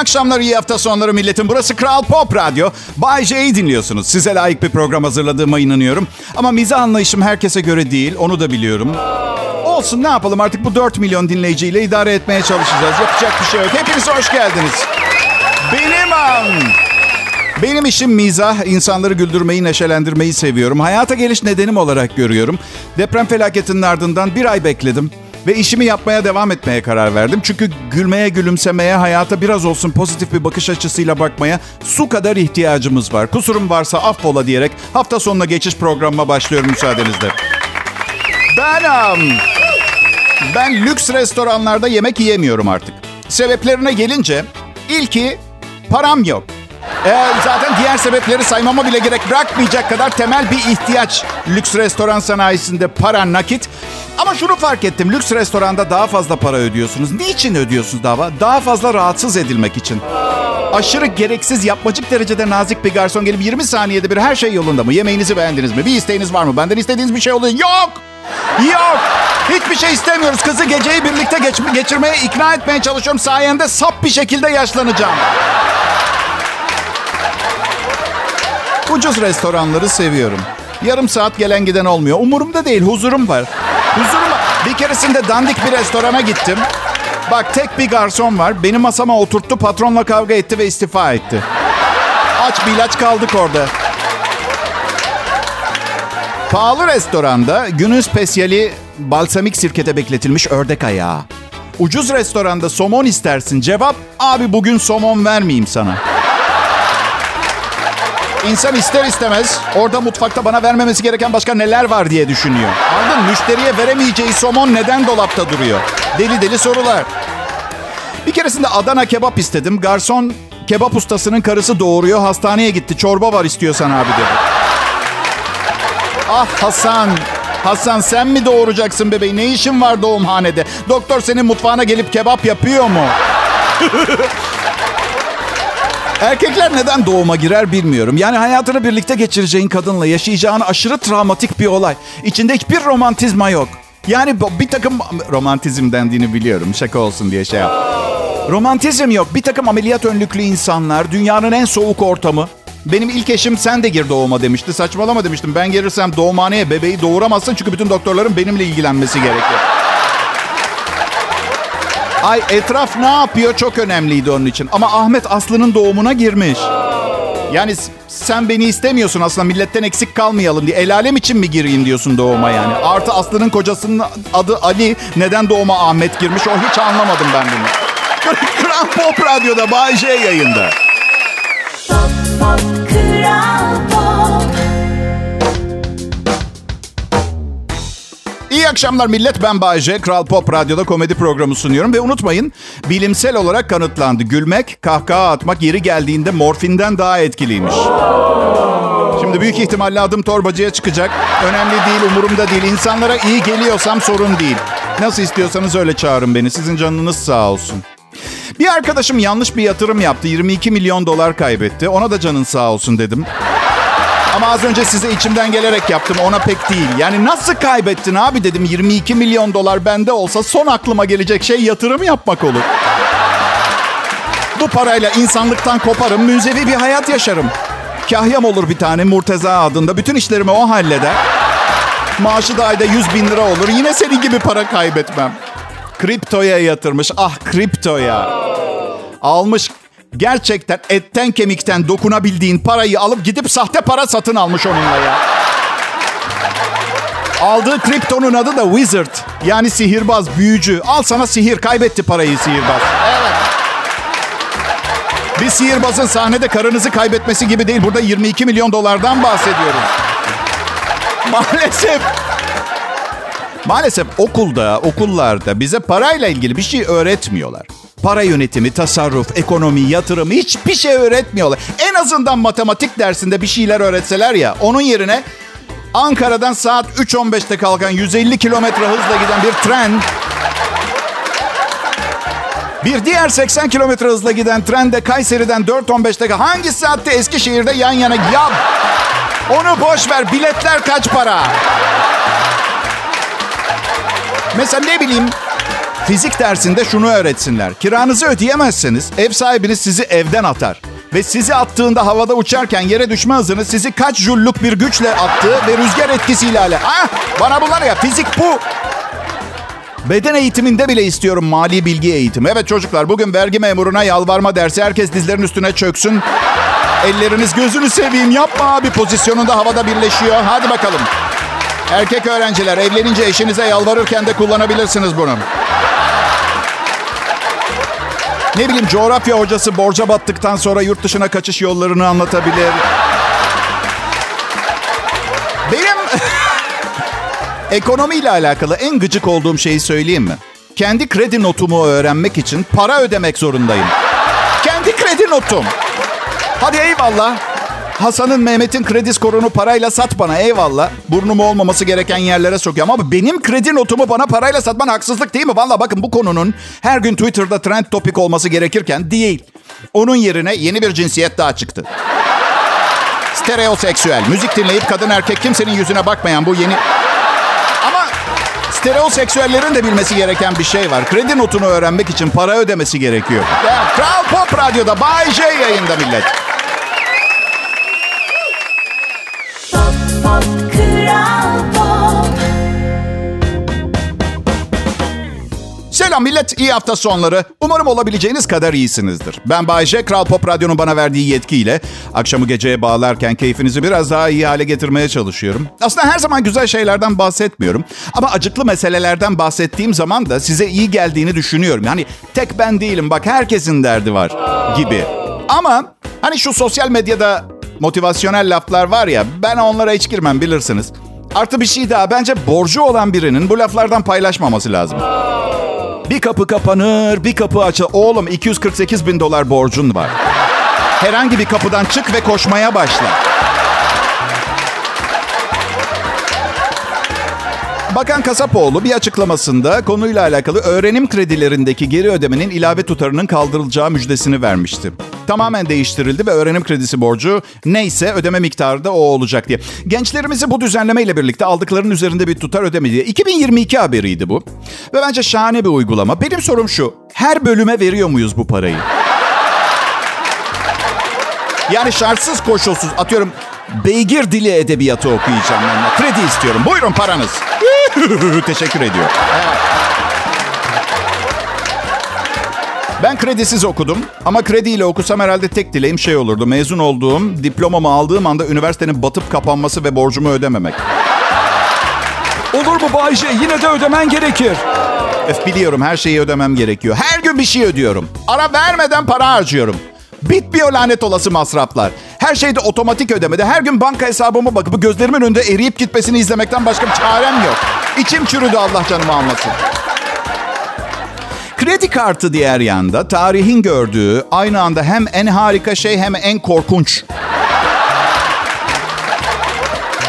Akşamlar, iyi hafta sonları milletin. Burası Kral Pop Radyo. Bay J'yi dinliyorsunuz. Size layık bir program hazırladığıma inanıyorum. Ama mizah anlayışım herkese göre değil, onu da biliyorum. Olsun ne yapalım artık bu 4 milyon dinleyiciyle idare etmeye çalışacağız. Yapacak bir şey yok. Hepiniz hoş geldiniz. Benim an. Benim işim mizah, insanları güldürmeyi, neşelendirmeyi seviyorum. Hayata geliş nedenim olarak görüyorum. Deprem felaketinin ardından bir ay bekledim. Ve işimi yapmaya devam etmeye karar verdim. Çünkü gülmeye, gülümsemeye, hayata biraz olsun pozitif bir bakış açısıyla bakmaya su kadar ihtiyacımız var. Kusurum varsa affola diyerek hafta sonuna geçiş programıma başlıyorum müsaadenizle. Ben, um, ben lüks restoranlarda yemek yiyemiyorum artık. Sebeplerine gelince ilki param yok. Ee, zaten diğer sebepleri saymama bile gerek bırakmayacak kadar temel bir ihtiyaç. Lüks restoran sanayisinde para nakit. Ama şunu fark ettim. Lüks restoranda daha fazla para ödüyorsunuz. Niçin ödüyorsunuz daha? Daha fazla rahatsız edilmek için. Aşırı gereksiz yapmacık derecede nazik bir garson gelip 20 saniyede bir her şey yolunda mı? Yemeğinizi beğendiniz mi? Bir isteğiniz var mı? Benden istediğiniz bir şey oluyor. Yok! Yok! Hiçbir şey istemiyoruz. Kızı geceyi birlikte geç geçirmeye ikna etmeye çalışıyorum. Sayende sap bir şekilde yaşlanacağım. Ucuz restoranları seviyorum. Yarım saat gelen giden olmuyor. Umurumda değil, huzurum var. Huzurum var. Bir keresinde dandik bir restorana gittim. Bak tek bir garson var. Benim masama oturttu, patronla kavga etti ve istifa etti. Aç bir ilaç kaldık orada. Pahalı restoranda günün spesiyali balsamik sirkete bekletilmiş ördek ayağı. Ucuz restoranda somon istersin. Cevap abi bugün somon vermeyeyim sana. İnsan ister istemez orada mutfakta bana vermemesi gereken başka neler var diye düşünüyor. Anladın Müşteriye veremeyeceği somon neden dolapta duruyor? Deli deli sorular. Bir keresinde Adana kebap istedim. Garson kebap ustasının karısı doğuruyor. Hastaneye gitti. Çorba var istiyorsan abi dedi. Ah Hasan. Hasan sen mi doğuracaksın bebeği? Ne işin var doğumhanede? Doktor senin mutfağına gelip kebap yapıyor mu? Erkekler neden doğuma girer bilmiyorum. Yani hayatını birlikte geçireceğin kadınla yaşayacağın aşırı travmatik bir olay. İçinde hiçbir romantizma yok. Yani bir takım romantizm dendiğini biliyorum. Şaka olsun diye şey yap. Romantizm yok. Bir takım ameliyat önlüklü insanlar, dünyanın en soğuk ortamı. Benim ilk eşim sen de gir doğuma demişti. Saçmalama demiştim. Ben gelirsem doğumhaneye bebeği doğuramazsın çünkü bütün doktorların benimle ilgilenmesi gerekiyor. Ay etraf ne yapıyor çok önemliydi onun için. Ama Ahmet Aslı'nın doğumuna girmiş. Yani sen beni istemiyorsun aslında milletten eksik kalmayalım diye. El alem için mi gireyim diyorsun doğuma yani. Artı Aslı'nın kocasının adı Ali. Neden doğuma Ahmet girmiş o hiç anlamadım ben bunu. Kral Pop Radyo'da Bay J yayında. İyi akşamlar millet. Ben Bayece. Kral Pop Radyo'da komedi programı sunuyorum. Ve unutmayın bilimsel olarak kanıtlandı. Gülmek, kahkaha atmak yeri geldiğinde morfinden daha etkiliymiş. Şimdi büyük ihtimalle adım torbacıya çıkacak. Önemli değil, umurumda değil. İnsanlara iyi geliyorsam sorun değil. Nasıl istiyorsanız öyle çağırın beni. Sizin canınız sağ olsun. Bir arkadaşım yanlış bir yatırım yaptı. 22 milyon dolar kaybetti. Ona da canın sağ olsun dedim. Ama az önce size içimden gelerek yaptım. Ona pek değil. Yani nasıl kaybettin abi dedim. 22 milyon dolar bende olsa son aklıma gelecek şey yatırım yapmak olur. Bu parayla insanlıktan koparım. Müzevi bir hayat yaşarım. Kahyam olur bir tane Murteza adında. Bütün işlerimi o halleder. Maaşı da ayda 100 bin lira olur. Yine senin gibi para kaybetmem. Kriptoya yatırmış. Ah kriptoya. Almış gerçekten etten kemikten dokunabildiğin parayı alıp gidip sahte para satın almış onunla ya. Aldığı kriptonun adı da Wizard. Yani sihirbaz, büyücü. Al sana sihir. Kaybetti parayı sihirbaz. Evet. Bir sihirbazın sahnede karınızı kaybetmesi gibi değil. Burada 22 milyon dolardan bahsediyoruz. Maalesef. Maalesef okulda, okullarda bize parayla ilgili bir şey öğretmiyorlar. Para yönetimi, tasarruf, ekonomi, yatırım hiçbir şey öğretmiyorlar. En azından matematik dersinde bir şeyler öğretseler ya onun yerine Ankara'dan saat 3.15'te kalkan 150 kilometre hızla giden bir tren bir diğer 80 kilometre hızla giden tren de Kayseri'den 4.15'te hangi saatte Eskişehir'de yan yana yap. Onu boş ver. Biletler kaç para? Mesela ne bileyim Fizik dersinde şunu öğretsinler. Kiranızı ödeyemezseniz ev sahibiniz sizi evden atar. Ve sizi attığında havada uçarken yere düşme hızınız sizi kaç julluk bir güçle attığı ve rüzgar etkisiyle ale. Ah, bana bunlar ya fizik bu. Beden eğitiminde bile istiyorum mali bilgi eğitimi. Evet çocuklar bugün vergi memuruna yalvarma dersi. Herkes dizlerin üstüne çöksün. Elleriniz gözünü seveyim yapma abi pozisyonunda havada birleşiyor. Hadi bakalım. Erkek öğrenciler evlenince eşinize yalvarırken de kullanabilirsiniz bunu. Ne bileyim coğrafya hocası borca battıktan sonra yurt dışına kaçış yollarını anlatabilir. Benim ekonomiyle alakalı en gıcık olduğum şeyi söyleyeyim mi? Kendi kredi notumu öğrenmek için para ödemek zorundayım. Kendi kredi notum. Hadi eyvallah. Hasan'ın Mehmet'in kredi skorunu parayla sat bana eyvallah. Burnumu olmaması gereken yerlere sokuyor. Ama benim kredi notumu bana parayla satman haksızlık değil mi? Valla bakın bu konunun her gün Twitter'da trend topik olması gerekirken değil. Onun yerine yeni bir cinsiyet daha çıktı. Stereoseksüel. Müzik dinleyip kadın erkek kimsenin yüzüne bakmayan bu yeni... Ama stereoseksüellerin de bilmesi gereken bir şey var. Kredi notunu öğrenmek için para ödemesi gerekiyor. Kral Pop Radyo'da Bay J yayında millet. Selam millet, iyi hafta sonları. Umarım olabileceğiniz kadar iyisinizdir. Ben Bayce, Kral Pop Radyo'nun bana verdiği yetkiyle akşamı geceye bağlarken keyfinizi biraz daha iyi hale getirmeye çalışıyorum. Aslında her zaman güzel şeylerden bahsetmiyorum. Ama acıklı meselelerden bahsettiğim zaman da size iyi geldiğini düşünüyorum. Yani tek ben değilim, bak herkesin derdi var gibi. Ama hani şu sosyal medyada motivasyonel laflar var ya, ben onlara hiç girmem bilirsiniz. Artı bir şey daha, bence borcu olan birinin bu laflardan paylaşmaması lazım. Bir kapı kapanır, bir kapı açılır. Oğlum 248 bin dolar borcun var. Herhangi bir kapıdan çık ve koşmaya başla. Bakan Kasapoğlu bir açıklamasında konuyla alakalı öğrenim kredilerindeki geri ödemenin ilave tutarının kaldırılacağı müjdesini vermişti. Tamamen değiştirildi ve öğrenim kredisi borcu neyse ödeme miktarı da o olacak diye. Gençlerimizi bu düzenlemeyle birlikte aldıklarının üzerinde bir tutar ödeme diye. 2022 haberiydi bu. Ve bence şahane bir uygulama. Benim sorum şu. Her bölüme veriyor muyuz bu parayı? Yani şartsız koşulsuz atıyorum beygir dili edebiyatı okuyacağım ben. Kredi istiyorum. Buyurun paranız. Teşekkür ediyor. Ben kredisiz okudum ama krediyle okusam herhalde tek dileğim şey olurdu. Mezun olduğum, diplomamı aldığım anda üniversitenin batıp kapanması ve borcumu ödememek. Olur mu Bayce? Yine de ödemen gerekir. Öf biliyorum her şeyi ödemem gerekiyor. Her gün bir şey ödüyorum. Ara vermeden para harcıyorum. Bitmiyor lanet olası masraflar. Her şeyde otomatik ödemede. Her gün banka hesabıma bakıp gözlerimin önünde eriyip gitmesini izlemekten başka bir çarem yok. İçim çürüdü Allah canımı almasın. Kredi kartı diğer yanda tarihin gördüğü aynı anda hem en harika şey hem en korkunç.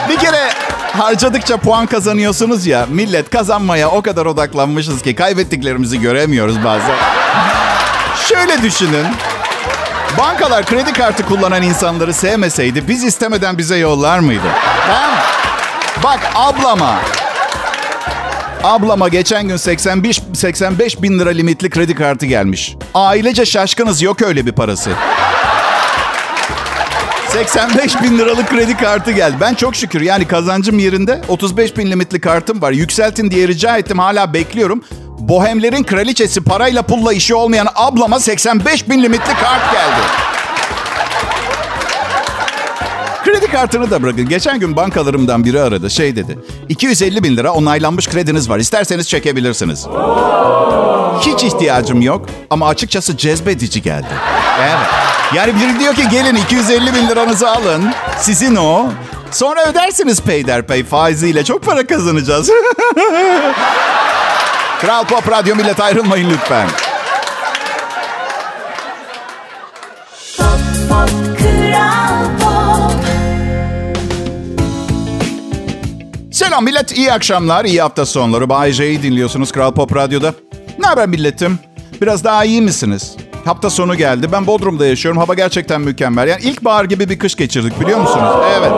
Bir kere harcadıkça puan kazanıyorsunuz ya. Millet kazanmaya o kadar odaklanmışız ki kaybettiklerimizi göremiyoruz bazen. Şöyle düşünün. Bankalar kredi kartı kullanan insanları sevmeseydi biz istemeden bize yollar mıydı? Ha? Bak ablama. Ablama geçen gün 85, 85 bin lira limitli kredi kartı gelmiş. Ailece şaşkınız yok öyle bir parası. 85 bin liralık kredi kartı geldi. Ben çok şükür yani kazancım yerinde 35 bin limitli kartım var. Yükseltin diye rica ettim hala bekliyorum. Bohemlerin kraliçesi parayla pulla işi olmayan ablama 85 bin limitli kart geldi. Kredi kartını da bırakın. Geçen gün bankalarımdan biri aradı. Şey dedi. 250 bin lira onaylanmış krediniz var. İsterseniz çekebilirsiniz. Hiç ihtiyacım yok ama açıkçası cezbedici geldi. Evet. Yani biri diyor ki gelin 250 bin liranızı alın. Sizin o. Sonra ödersiniz peyderpey faiziyle. Çok para kazanacağız. Kral Pop Radyo millet ayrılmayın lütfen. Selam millet, iyi akşamlar, iyi hafta sonları. Bay J'yi dinliyorsunuz Kral Pop Radyo'da. Ne haber milletim? Biraz daha iyi misiniz? Hafta sonu geldi. Ben Bodrum'da yaşıyorum. Hava gerçekten mükemmel. Yani ilkbahar gibi bir kış geçirdik biliyor musunuz? Evet.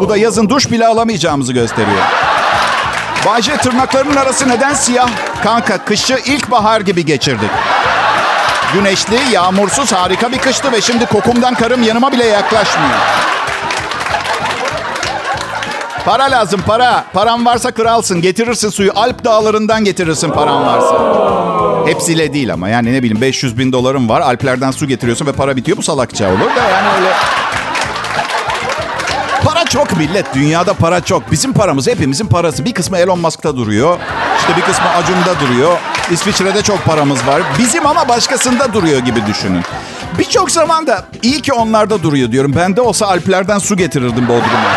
Bu da yazın duş bile alamayacağımızı gösteriyor. Bayce tırnaklarının arası neden siyah? Kanka kışı ilkbahar gibi geçirdik. Güneşli, yağmursuz harika bir kıştı ve şimdi kokumdan karım yanıma bile yaklaşmıyor. Para lazım para. Param varsa kralsın. Getirirsin suyu. Alp dağlarından getirirsin paran varsa. Hepsiyle değil ama yani ne bileyim 500 bin dolarım var. Alplerden su getiriyorsun ve para bitiyor. Bu salakça olur da yani öyle... Çok millet. Dünyada para çok. Bizim paramız hepimizin parası. Bir kısmı Elon Musk'ta duruyor. İşte bir kısmı Acun'da duruyor. İsviçre'de çok paramız var. Bizim ama başkasında duruyor gibi düşünün. Birçok zaman da iyi ki onlarda duruyor diyorum. Bende olsa Alplerden su getirirdim Bodrum'a.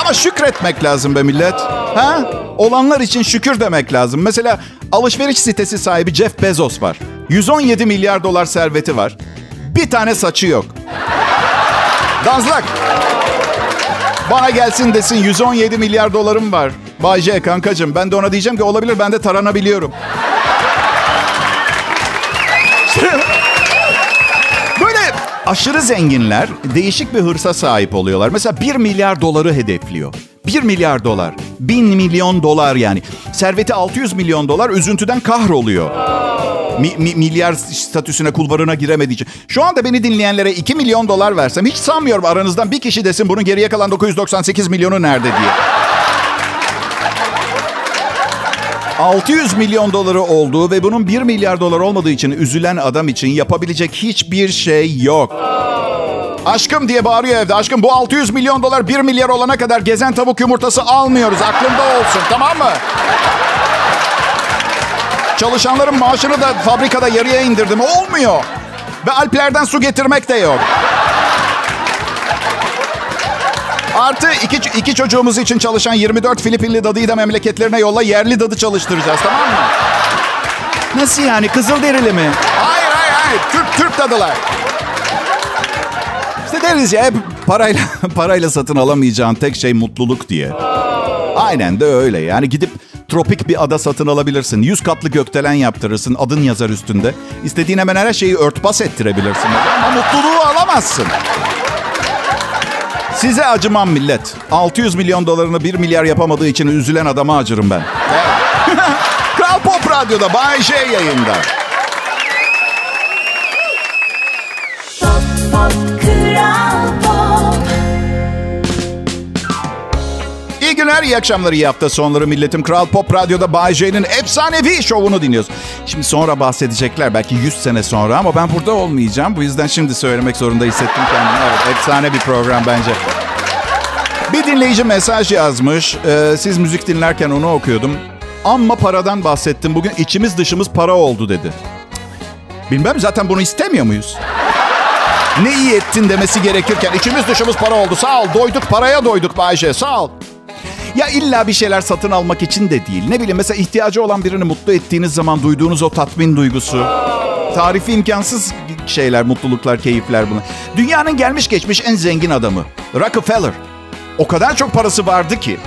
Ama şükretmek lazım be millet. Ha? Olanlar için şükür demek lazım. Mesela alışveriş sitesi sahibi Jeff Bezos var. 117 milyar dolar serveti var. Bir tane saçı yok. Dazlak. Bana gelsin desin 117 milyar dolarım var. Bay J kankacığım ben de ona diyeceğim ki olabilir ben de taranabiliyorum. Böyle aşırı zenginler değişik bir hırsa sahip oluyorlar. Mesela 1 milyar doları hedefliyor. 1 milyar dolar. 1000 milyon dolar yani. Serveti 600 milyon dolar üzüntüden kahroluyor. Mi, mi, milyar statüsüne kulvarına giremediği için. Şu anda beni dinleyenlere 2 milyon dolar versem hiç sanmıyorum aranızdan bir kişi desin bunun geriye kalan 998 milyonu nerede diye. 600 milyon doları olduğu ve bunun 1 milyar dolar olmadığı için üzülen adam için yapabilecek hiçbir şey yok. Aşkım diye bağırıyor evde. Aşkım bu 600 milyon dolar 1 milyar olana kadar gezen tavuk yumurtası almıyoruz. Aklında olsun tamam mı? Çalışanların maaşını da fabrikada yarıya indirdim. Olmuyor. Ve Alplerden su getirmek de yok. Artı iki, iki çocuğumuz için çalışan 24 Filipinli dadıyı da memleketlerine yolla yerli dadı çalıştıracağız tamam mı? Nasıl yani Kızılderili mi? Hayır hayır hayır Türk, Türk dadılar. İşte deriz ya hep parayla, parayla satın alamayacağın tek şey mutluluk diye. Aynen de öyle yani gidip tropik bir ada satın alabilirsin. Yüz katlı gökdelen yaptırırsın adın yazar üstünde. İstediğin hemen her şeyi örtbas ettirebilirsin. Ama mutluluğu alamazsın. Size acımam millet. 600 milyon dolarını 1 milyar yapamadığı için üzülen adama acırım ben. Kral Pop Radyo'da Bay J yayında. İyi günler, iyi akşamlar, iyi hafta sonları milletim. Kral Pop Radyo'da Bay J'nin efsanevi şovunu dinliyoruz. Şimdi sonra bahsedecekler belki 100 sene sonra ama ben burada olmayacağım. Bu yüzden şimdi söylemek zorunda hissettim kendimi. Evet, efsane bir program bence. Bir dinleyici mesaj yazmış. Ee, siz müzik dinlerken onu okuyordum. Amma paradan bahsettim. Bugün içimiz dışımız para oldu dedi. Bilmem zaten bunu istemiyor muyuz? Ne iyi ettin demesi gerekirken içimiz dışımız para oldu. Sağ ol doyduk paraya doyduk Bayşe sağ ol. Ya illa bir şeyler satın almak için de değil. Ne bileyim mesela ihtiyacı olan birini mutlu ettiğiniz zaman duyduğunuz o tatmin duygusu. Tarifi imkansız şeyler, mutluluklar, keyifler bunlar. Dünyanın gelmiş geçmiş en zengin adamı. Rockefeller. O kadar çok parası vardı ki.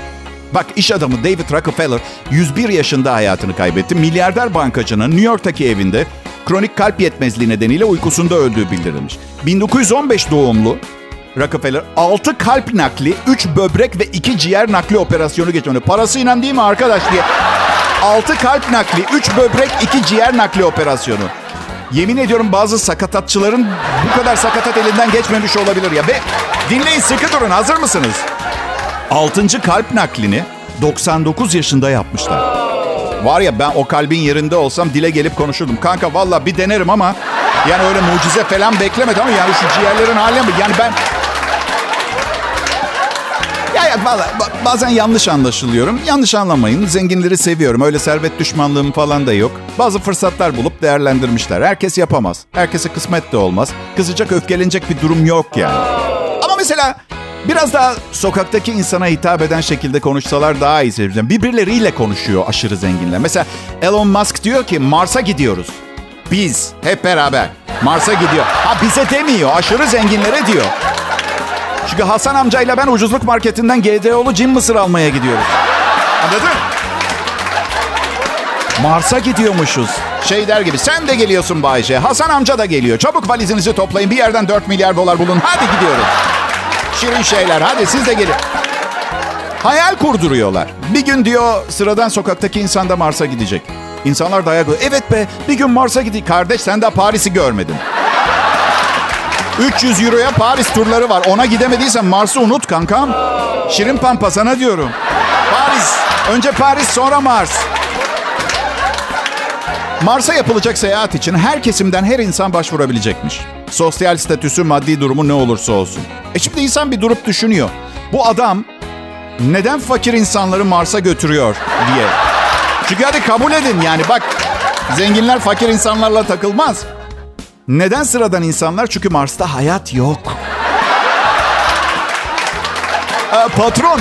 Bak iş adamı David Rockefeller 101 yaşında hayatını kaybetti. Milyarder bankacının New York'taki evinde kronik kalp yetmezliği nedeniyle uykusunda öldüğü bildirilmiş. 1915 doğumlu Rockefeller 6 kalp nakli, 3 böbrek ve 2 ciğer nakli operasyonu geçirdi. Parasıyla değil mi arkadaş diye. 6 kalp nakli, 3 böbrek, 2 ciğer nakli operasyonu. Yemin ediyorum bazı sakatatçıların bu kadar sakatat elinden geçmemiş olabilir ya. Ve dinleyin sıkı durun hazır mısınız? 6. kalp naklini 99 yaşında yapmışlar. Var ya ben o kalbin yerinde olsam dile gelip konuşurdum. Kanka valla bir denerim ama yani öyle mucize falan beklemedim ama yani şu ciğerlerin haline mi? Yani ben ya valla ba- bazen yanlış anlaşılıyorum. Yanlış anlamayın. Zenginleri seviyorum. Öyle servet düşmanlığım falan da yok. Bazı fırsatlar bulup değerlendirmişler. Herkes yapamaz. Herkese kısmet de olmaz. Kızacak, öfkelenecek bir durum yok yani. Ama mesela biraz daha sokaktaki insana hitap eden şekilde konuşsalar daha iyi seveceğim. Birbirleriyle konuşuyor aşırı zenginler. Mesela Elon Musk diyor ki Mars'a gidiyoruz. Biz hep beraber Mars'a gidiyor. Ha bize demiyor. Aşırı zenginlere diyor. Çünkü Hasan amcayla ben ucuzluk marketinden GDO'lu cin mısır almaya gidiyoruz. Anladın? Mars'a gidiyormuşuz. Şey der gibi sen de geliyorsun Bayce. Hasan amca da geliyor. Çabuk valizinizi toplayın bir yerden 4 milyar dolar bulun. Hadi gidiyoruz. Şirin şeyler hadi siz de gelin. Hayal kurduruyorlar. Bir gün diyor sıradan sokaktaki insan da Mars'a gidecek. İnsanlar dayak Evet be bir gün Mars'a gideyim. Kardeş sen daha Paris'i görmedin. 300 euroya Paris turları var. Ona gidemediysen Mars'ı unut kankam. Şirin Pampa sana diyorum. Paris. Önce Paris sonra Mars. Mars'a yapılacak seyahat için her kesimden her insan başvurabilecekmiş. Sosyal statüsü, maddi durumu ne olursa olsun. E şimdi insan bir durup düşünüyor. Bu adam neden fakir insanları Mars'a götürüyor diye. Çünkü hadi kabul edin yani bak zenginler fakir insanlarla takılmaz. Neden sıradan insanlar? Çünkü Mars'ta hayat yok. Aa, patron,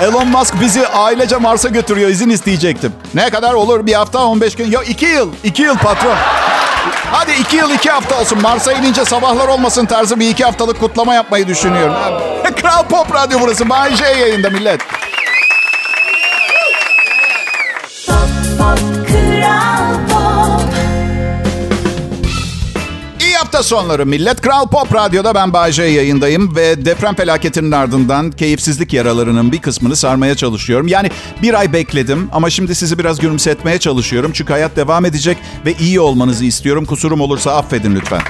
Elon Musk bizi ailece Mars'a götürüyor. izin isteyecektim. Ne kadar olur? Bir hafta, 15 gün? Yok iki yıl. iki yıl patron. Hadi iki yıl iki hafta olsun. Mars'a inince sabahlar olmasın tarzı bir iki haftalık kutlama yapmayı düşünüyorum. Kral Pop Radyo burası. Bay J yayında millet. Hafta sonları millet. Kral Pop Radyo'da ben Bayece yayındayım ve deprem felaketinin ardından keyifsizlik yaralarının bir kısmını sarmaya çalışıyorum. Yani bir ay bekledim ama şimdi sizi biraz gülümsetmeye çalışıyorum. Çünkü hayat devam edecek ve iyi olmanızı istiyorum. Kusurum olursa affedin lütfen.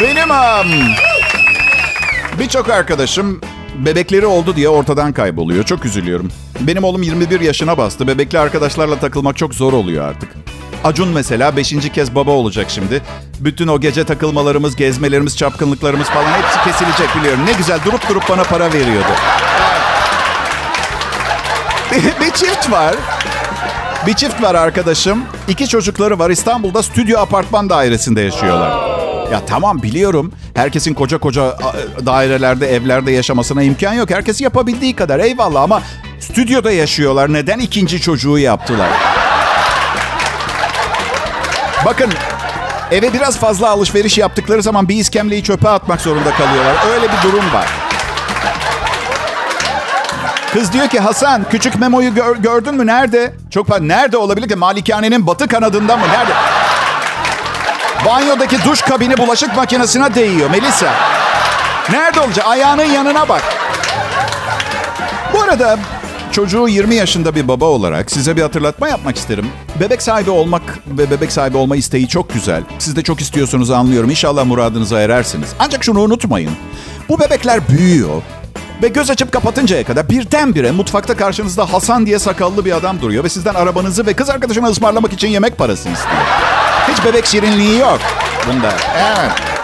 Benim um, birçok arkadaşım bebekleri oldu diye ortadan kayboluyor. Çok üzülüyorum. Benim oğlum 21 yaşına bastı. Bebekli arkadaşlarla takılmak çok zor oluyor artık. Acun mesela 5. kez baba olacak şimdi. Bütün o gece takılmalarımız, gezmelerimiz, çapkınlıklarımız falan hepsi kesilecek biliyorum. Ne güzel durup durup bana para veriyordu. Bir, bir çift var. Bir çift var arkadaşım. İki çocukları var. İstanbul'da stüdyo apartman dairesinde yaşıyorlar. Ya tamam biliyorum. Herkesin koca koca dairelerde, evlerde yaşamasına imkan yok. Herkes yapabildiği kadar eyvallah ama stüdyoda yaşıyorlar. Neden ikinci çocuğu yaptılar? Bakın eve biraz fazla alışveriş yaptıkları zaman bir iskemleyi çöpe atmak zorunda kalıyorlar. Öyle bir durum var. Kız diyor ki Hasan küçük Memo'yu gör- gördün mü? Nerede? Çok pa- Nerede olabilir ki? Malikanenin batı kanadında mı? Nerede? Banyodaki duş kabini bulaşık makinesine değiyor Melisa. Nerede olacak? Ayağının yanına bak. Bu arada çocuğu 20 yaşında bir baba olarak size bir hatırlatma yapmak isterim. Bebek sahibi olmak ve bebek sahibi olma isteği çok güzel. Siz de çok istiyorsunuz anlıyorum. İnşallah muradınıza erersiniz. Ancak şunu unutmayın. Bu bebekler büyüyor ve göz açıp kapatıncaya kadar birdenbire mutfakta karşınızda Hasan diye sakallı bir adam duruyor ve sizden arabanızı ve kız arkadaşını ısmarlamak için yemek parası istiyor. Hiç bebek şirinliği yok bunda. Evet.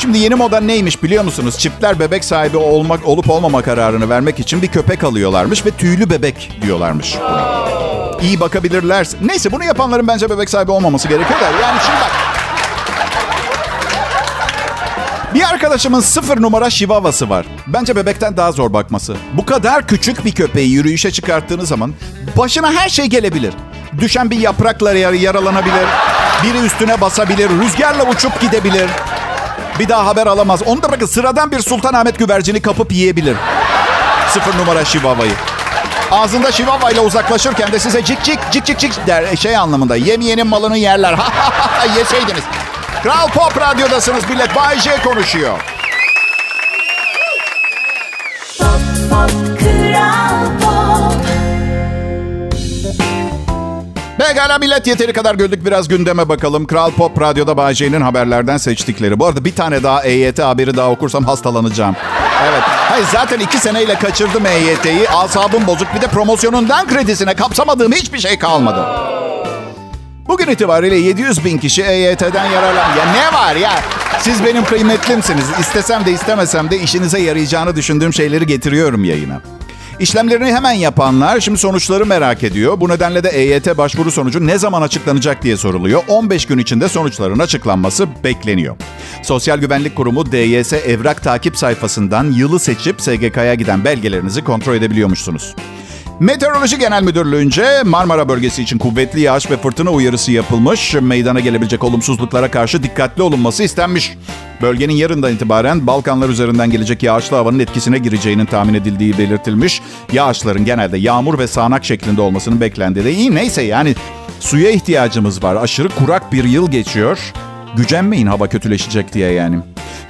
Şimdi yeni moda neymiş biliyor musunuz? Çiftler bebek sahibi olmak olup olmama kararını vermek için bir köpek alıyorlarmış ve tüylü bebek diyorlarmış. İyi bakabilirler. Neyse bunu yapanların bence bebek sahibi olmaması gerekiyor da. Yani şimdi bak. Bir arkadaşımın sıfır numara şivavası var. Bence bebekten daha zor bakması. Bu kadar küçük bir köpeği yürüyüşe çıkarttığınız zaman başına her şey gelebilir. Düşen bir yaprakla yar- yaralanabilir. Biri üstüne basabilir. Rüzgarla uçup gidebilir. Bir daha haber alamaz. Onu da bırakın sıradan bir Sultanahmet güvercini kapıp yiyebilir. Sıfır numara şivavayı. Ağzında şivava ile uzaklaşırken de size cik cik cik cik cik der. Şey anlamında yemeyenin malını yerler. Yeseydiniz. Kral Pop Radyo'dasınız millet. Bay J konuşuyor. Pekala millet yeteri kadar güldük biraz gündeme bakalım. Kral Pop Radyo'da Bay J'nin haberlerden seçtikleri. Bu arada bir tane daha EYT haberi daha okursam hastalanacağım. Evet. Hayır zaten iki seneyle kaçırdım EYT'yi. Asabım bozuk. Bir de promosyonundan kredisine kapsamadığım hiçbir şey kalmadı. Bugün itibariyle 700 bin kişi EYT'den yararlan... Ya ne var ya? Siz benim kıymetlimsiniz. İstesem de istemesem de işinize yarayacağını düşündüğüm şeyleri getiriyorum yayına. İşlemlerini hemen yapanlar şimdi sonuçları merak ediyor. Bu nedenle de EYT başvuru sonucu ne zaman açıklanacak diye soruluyor. 15 gün içinde sonuçların açıklanması bekleniyor. Sosyal Güvenlik Kurumu DYS evrak takip sayfasından yılı seçip SGK'ya giden belgelerinizi kontrol edebiliyormuşsunuz. Meteoroloji Genel Müdürlüğü'nce Marmara bölgesi için kuvvetli yağış ve fırtına uyarısı yapılmış. Meydana gelebilecek olumsuzluklara karşı dikkatli olunması istenmiş. Bölgenin yarından itibaren Balkanlar üzerinden gelecek yağışlı havanın etkisine gireceğinin tahmin edildiği belirtilmiş. Yağışların genelde yağmur ve sağanak şeklinde olmasının beklendiği de iyi. Neyse yani suya ihtiyacımız var. Aşırı kurak bir yıl geçiyor. Gücenmeyin hava kötüleşecek diye yani.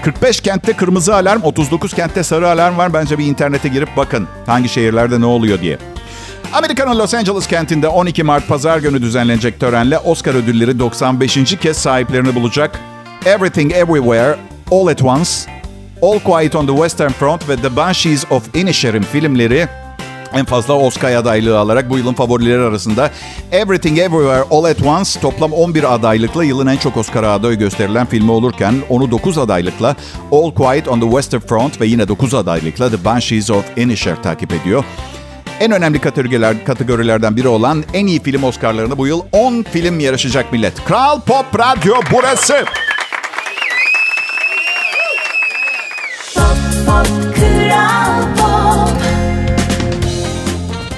45 kentte kırmızı alarm, 39 kentte sarı alarm var. Bence bir internete girip bakın hangi şehirlerde ne oluyor diye. Amerika'nın Los Angeles kentinde 12 Mart pazar günü düzenlenecek törenle Oscar ödülleri 95. kez sahiplerini bulacak. Everything Everywhere, All at Once, All Quiet on the Western Front ve The Banshees of Inisherin filmleri en fazla Oscar adaylığı alarak bu yılın favorileri arasında Everything Everywhere All at Once toplam 11 adaylıkla yılın en çok Oscar aday gösterilen filmi olurken onu 9 adaylıkla All Quiet on the Western Front ve yine 9 adaylıkla The Banshees of Inisher takip ediyor. En önemli kategoriler, kategorilerden biri olan en iyi film Oscar'larında bu yıl 10 film yarışacak millet. Kral Pop Radyo burası. Pop Pop Pop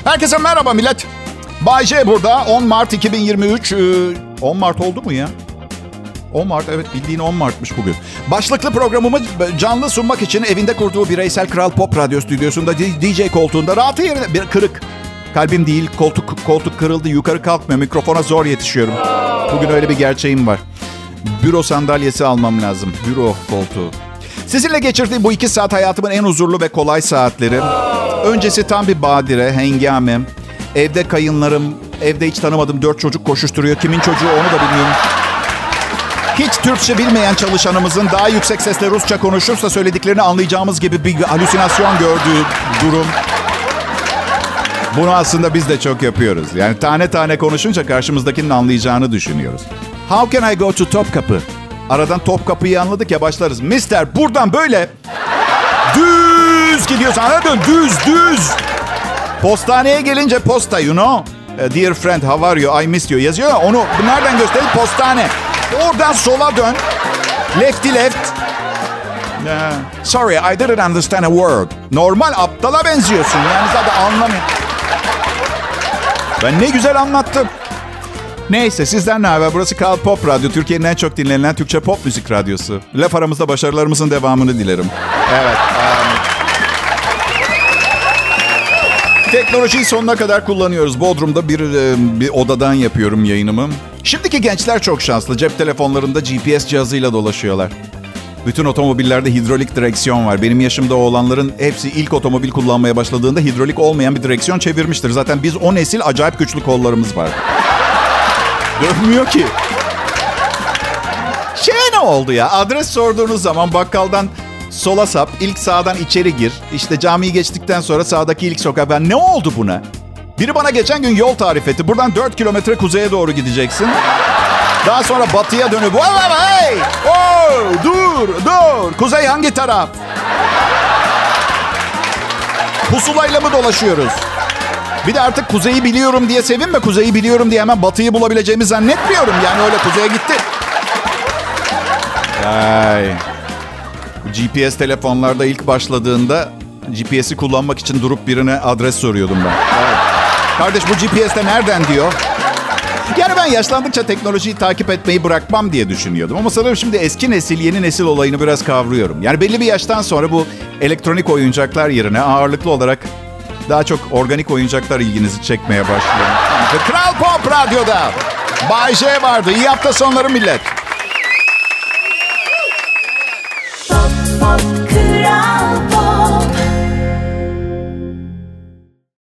Herkese merhaba millet. Bay J burada. 10 Mart 2023. Ee, 10 Mart oldu mu ya? 10 Mart evet bildiğin 10 Mart'mış bugün. Başlıklı programımı canlı sunmak için evinde kurduğu bireysel Kral Pop Radyo stüdyosunda DJ koltuğunda rahatı yerine bir kırık. Kalbim değil koltuk koltuk kırıldı yukarı kalkmıyor mikrofona zor yetişiyorum. Bugün öyle bir gerçeğim var. Büro sandalyesi almam lazım. Büro koltuğu. Sizinle geçirdiğim bu iki saat hayatımın en huzurlu ve kolay saatleri. Öncesi tam bir badire, hengame. Evde kayınlarım, evde hiç tanımadığım dört çocuk koşuşturuyor. Kimin çocuğu onu da bilmiyorum. Hiç Türkçe bilmeyen çalışanımızın daha yüksek sesle Rusça konuşursa söylediklerini anlayacağımız gibi bir halüsinasyon gördüğü durum. Bunu aslında biz de çok yapıyoruz. Yani tane tane konuşunca karşımızdakinin anlayacağını düşünüyoruz. How can I go to Topkapı? Aradan Topkapı'yı anladık ya başlarız. Mister buradan böyle düz gidiyorsun anladın? Düz düz. Postaneye gelince posta you know. Uh, Dear friend how are you? I miss you yazıyor ya onu nereden gösterir? Postane. Oradan sola dön. Lefty left. Yeah. Sorry I didn't understand a word. Normal aptala benziyorsun. Yani zaten anlamıyor. Ben ne güzel anlattım. Neyse sizden ne haber? Burası Kral Pop Radyo. Türkiye'nin en çok dinlenen Türkçe pop müzik radyosu. Laf aramızda başarılarımızın devamını dilerim. Evet. um, Teknolojiyi sonuna kadar kullanıyoruz. Bodrum'da bir, bir odadan yapıyorum yayınımı. Şimdiki gençler çok şanslı. Cep telefonlarında GPS cihazıyla dolaşıyorlar. Bütün otomobillerde hidrolik direksiyon var. Benim yaşımda olanların hepsi ilk otomobil kullanmaya başladığında hidrolik olmayan bir direksiyon çevirmiştir. Zaten biz o nesil acayip güçlü kollarımız var. Dönmüyor ki. Şey ne oldu ya? Adres sorduğunuz zaman bakkaldan sola sap, ilk sağdan içeri gir. İşte camiyi geçtikten sonra sağdaki ilk sokağa. Ben ne oldu buna? Biri bana geçen gün yol tarif etti. Buradan 4 kilometre kuzeye doğru gideceksin. Daha sonra batıya dönüp... Vay! Oh, dur, dur. Kuzey hangi taraf? Pusulayla mı dolaşıyoruz? Bir de artık kuzeyi biliyorum diye sevinme. Kuzeyi biliyorum diye hemen batıyı bulabileceğimi zannetmiyorum. Yani öyle kuzeye gitti. Ay. GPS telefonlarda ilk başladığında GPS'i kullanmak için durup birine adres soruyordum ben. Kardeş bu GPS'te nereden diyor. Yani ben yaşlandıkça teknolojiyi takip etmeyi bırakmam diye düşünüyordum. Ama sanırım şimdi eski nesil, yeni nesil olayını biraz kavruyorum. Yani belli bir yaştan sonra bu elektronik oyuncaklar yerine ağırlıklı olarak daha çok organik oyuncaklar ilginizi çekmeye başlıyor. Kral Pop Radyo'da Bay J vardı. İyi hafta sonları millet.